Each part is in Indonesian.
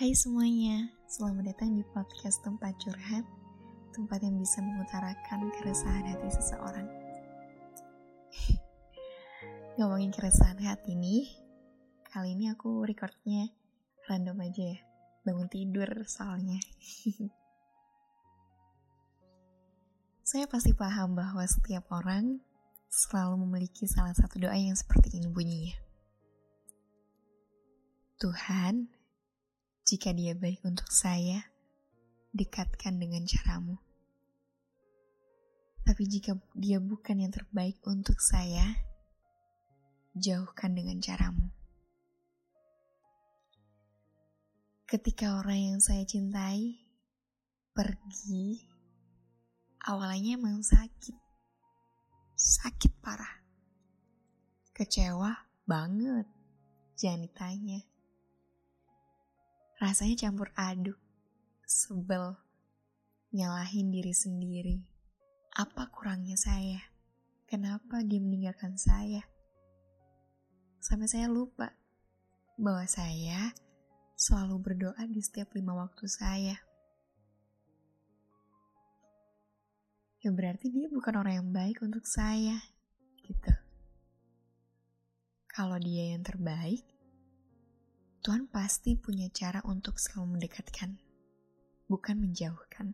Hai semuanya, selamat datang di podcast tempat curhat Tempat yang bisa mengutarakan keresahan hati seseorang. Ngomongin keresahan hati nih Kali ini aku recordnya random aja ya Bangun tidur soalnya. Saya pasti paham bahwa setiap orang selalu memiliki salah satu doa yang seperti ini bunyinya. Tuhan, jika dia baik untuk saya, dekatkan dengan caramu. Tapi jika dia bukan yang terbaik untuk saya, jauhkan dengan caramu. Ketika orang yang saya cintai pergi, awalnya emang sakit. Sakit parah. Kecewa banget. Jangan ditanya Rasanya campur aduk, sebel, nyalahin diri sendiri. Apa kurangnya saya? Kenapa dia meninggalkan saya? Sampai saya lupa bahwa saya selalu berdoa di setiap lima waktu saya. Ya berarti dia bukan orang yang baik untuk saya, gitu. Kalau dia yang terbaik, Tuhan pasti punya cara untuk selalu mendekatkan, bukan menjauhkan.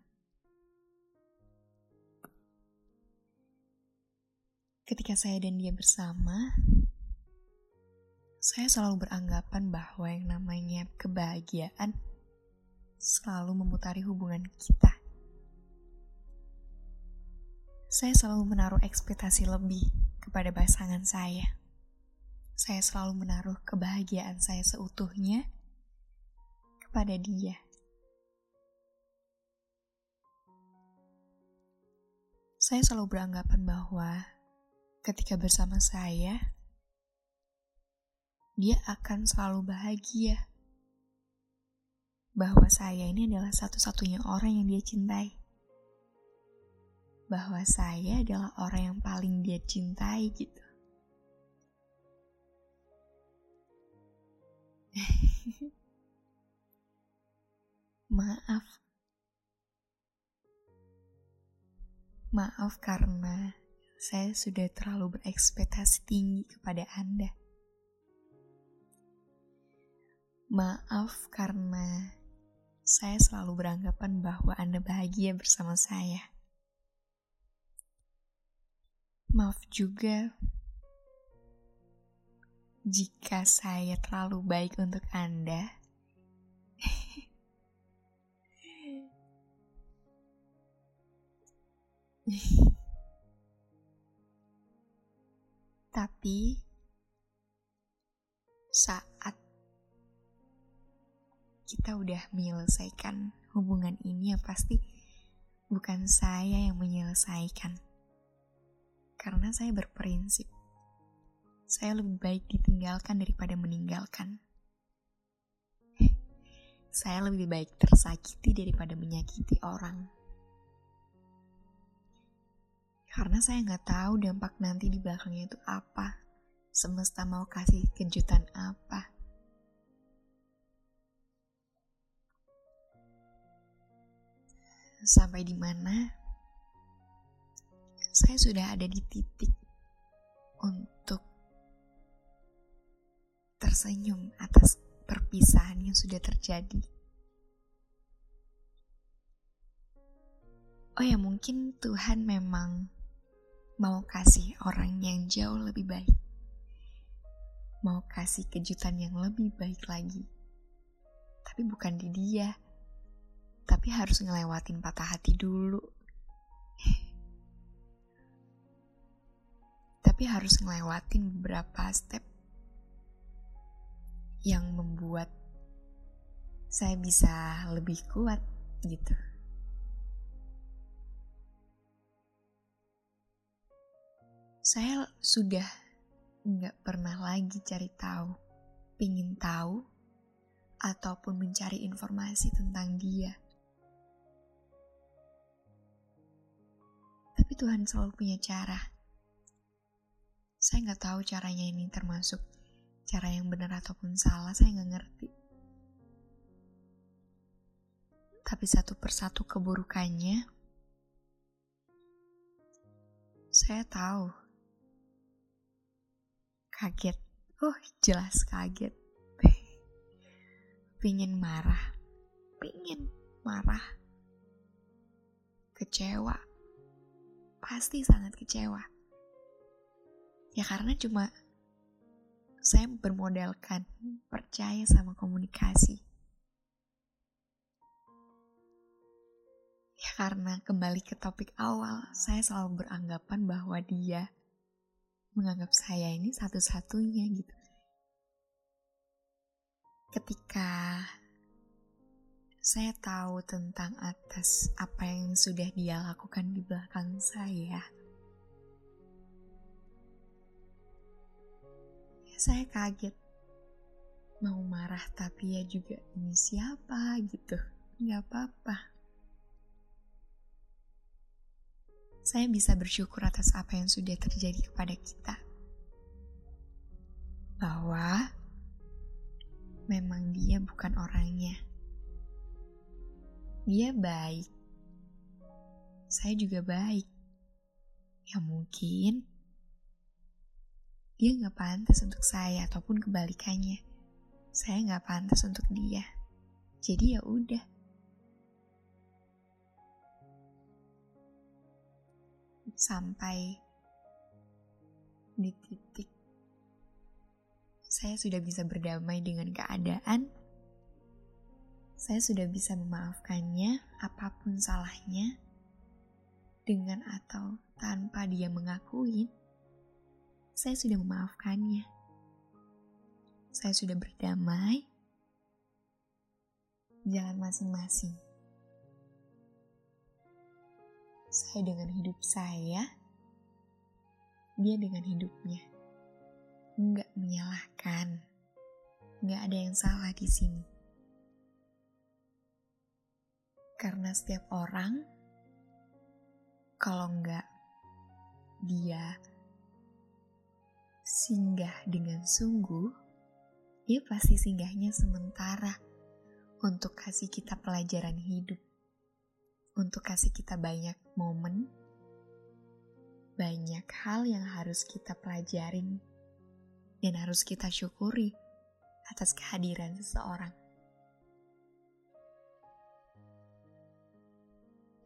Ketika saya dan dia bersama, saya selalu beranggapan bahwa yang namanya kebahagiaan selalu memutari hubungan kita. Saya selalu menaruh ekspektasi lebih kepada pasangan saya saya selalu menaruh kebahagiaan saya seutuhnya kepada dia. Saya selalu beranggapan bahwa ketika bersama saya, dia akan selalu bahagia. Bahwa saya ini adalah satu-satunya orang yang dia cintai. Bahwa saya adalah orang yang paling dia cintai gitu. Maaf. Maaf karena saya sudah terlalu berekspektasi tinggi kepada Anda. Maaf karena saya selalu beranggapan bahwa Anda bahagia bersama saya. Maaf juga jika saya terlalu baik untuk Anda, tapi saat kita udah menyelesaikan hubungan ini ya pasti bukan saya yang menyelesaikan. Karena saya berprinsip saya lebih baik ditinggalkan daripada meninggalkan. Saya lebih baik tersakiti daripada menyakiti orang. Karena saya nggak tahu dampak nanti di belakangnya itu apa. Semesta mau kasih kejutan apa. Sampai di mana saya sudah ada di titik untuk tersenyum atas perpisahan yang sudah terjadi. Oh ya, mungkin Tuhan memang mau kasih orang yang jauh lebih baik. Mau kasih kejutan yang lebih baik lagi. Tapi bukan di dia. Tapi harus ngelewatin patah hati dulu. Tapi harus ngelewatin beberapa step yang membuat saya bisa lebih kuat gitu. Saya sudah nggak pernah lagi cari tahu, pingin tahu, ataupun mencari informasi tentang dia. Tapi Tuhan selalu punya cara. Saya nggak tahu caranya ini termasuk cara yang benar ataupun salah saya nggak ngerti. Tapi satu persatu keburukannya, saya tahu. Kaget. Oh, jelas kaget. Pingin marah. Pingin marah. Kecewa. Pasti sangat kecewa. Ya karena cuma saya bermodalkan percaya sama komunikasi. Ya karena kembali ke topik awal, saya selalu beranggapan bahwa dia menganggap saya ini satu-satunya gitu. Ketika saya tahu tentang atas apa yang sudah dia lakukan di belakang saya, saya kaget. Mau marah tapi ya juga ini siapa gitu. Gak apa-apa. saya bisa bersyukur atas apa yang sudah terjadi kepada kita. Bahwa memang dia bukan orangnya. Dia baik. Saya juga baik. Ya mungkin dia nggak pantas untuk saya ataupun kebalikannya. Saya nggak pantas untuk dia. Jadi ya udah. sampai di titik saya sudah bisa berdamai dengan keadaan. Saya sudah bisa memaafkannya apa pun salahnya dengan atau tanpa dia mengakui. Saya sudah memaafkannya. Saya sudah berdamai. Jalan masing-masing saya dengan hidup saya, dia dengan hidupnya. Enggak menyalahkan. Enggak ada yang salah di sini. Karena setiap orang, kalau enggak dia singgah dengan sungguh, dia pasti singgahnya sementara untuk kasih kita pelajaran hidup untuk kasih kita banyak momen, banyak hal yang harus kita pelajarin dan harus kita syukuri atas kehadiran seseorang.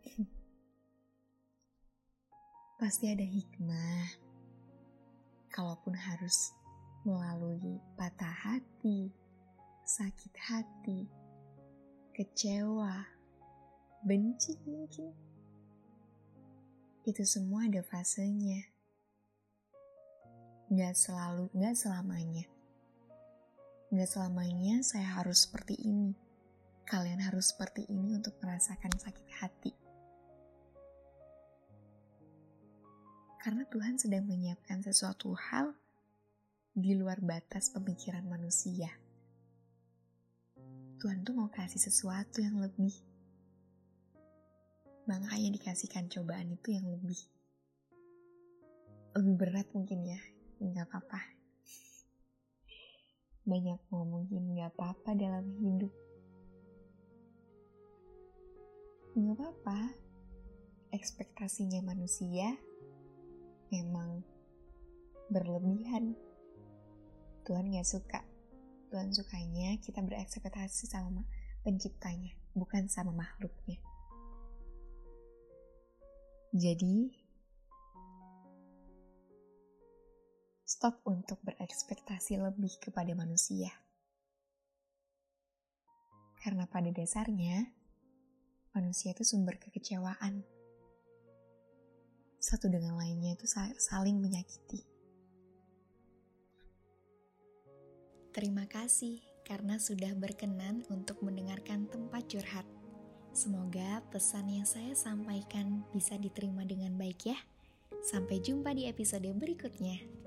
Pasti ada hikmah, kalaupun harus melalui patah hati, sakit hati, kecewa, benci mungkin. Itu semua ada fasenya. Gak selalu, gak selamanya. Gak selamanya saya harus seperti ini. Kalian harus seperti ini untuk merasakan sakit hati. Karena Tuhan sedang menyiapkan sesuatu hal di luar batas pemikiran manusia. Tuhan tuh mau kasih sesuatu yang lebih. Makanya dikasihkan cobaan itu yang lebih. Lebih berat mungkin ya nggak apa-apa. Banyak ngomongin nggak apa-apa dalam hidup. Nggak apa-apa. Ekspektasinya manusia memang berlebihan Tuhan nggak suka Tuhan sukanya kita berekspektasi sama penciptanya bukan sama makhluknya jadi, stop untuk berekspektasi lebih kepada manusia. Karena pada dasarnya, manusia itu sumber kekecewaan. Satu dengan lainnya itu saling menyakiti. Terima kasih karena sudah berkenan untuk mendengarkan tempat curhat. Semoga pesan yang saya sampaikan bisa diterima dengan baik ya. Sampai jumpa di episode berikutnya.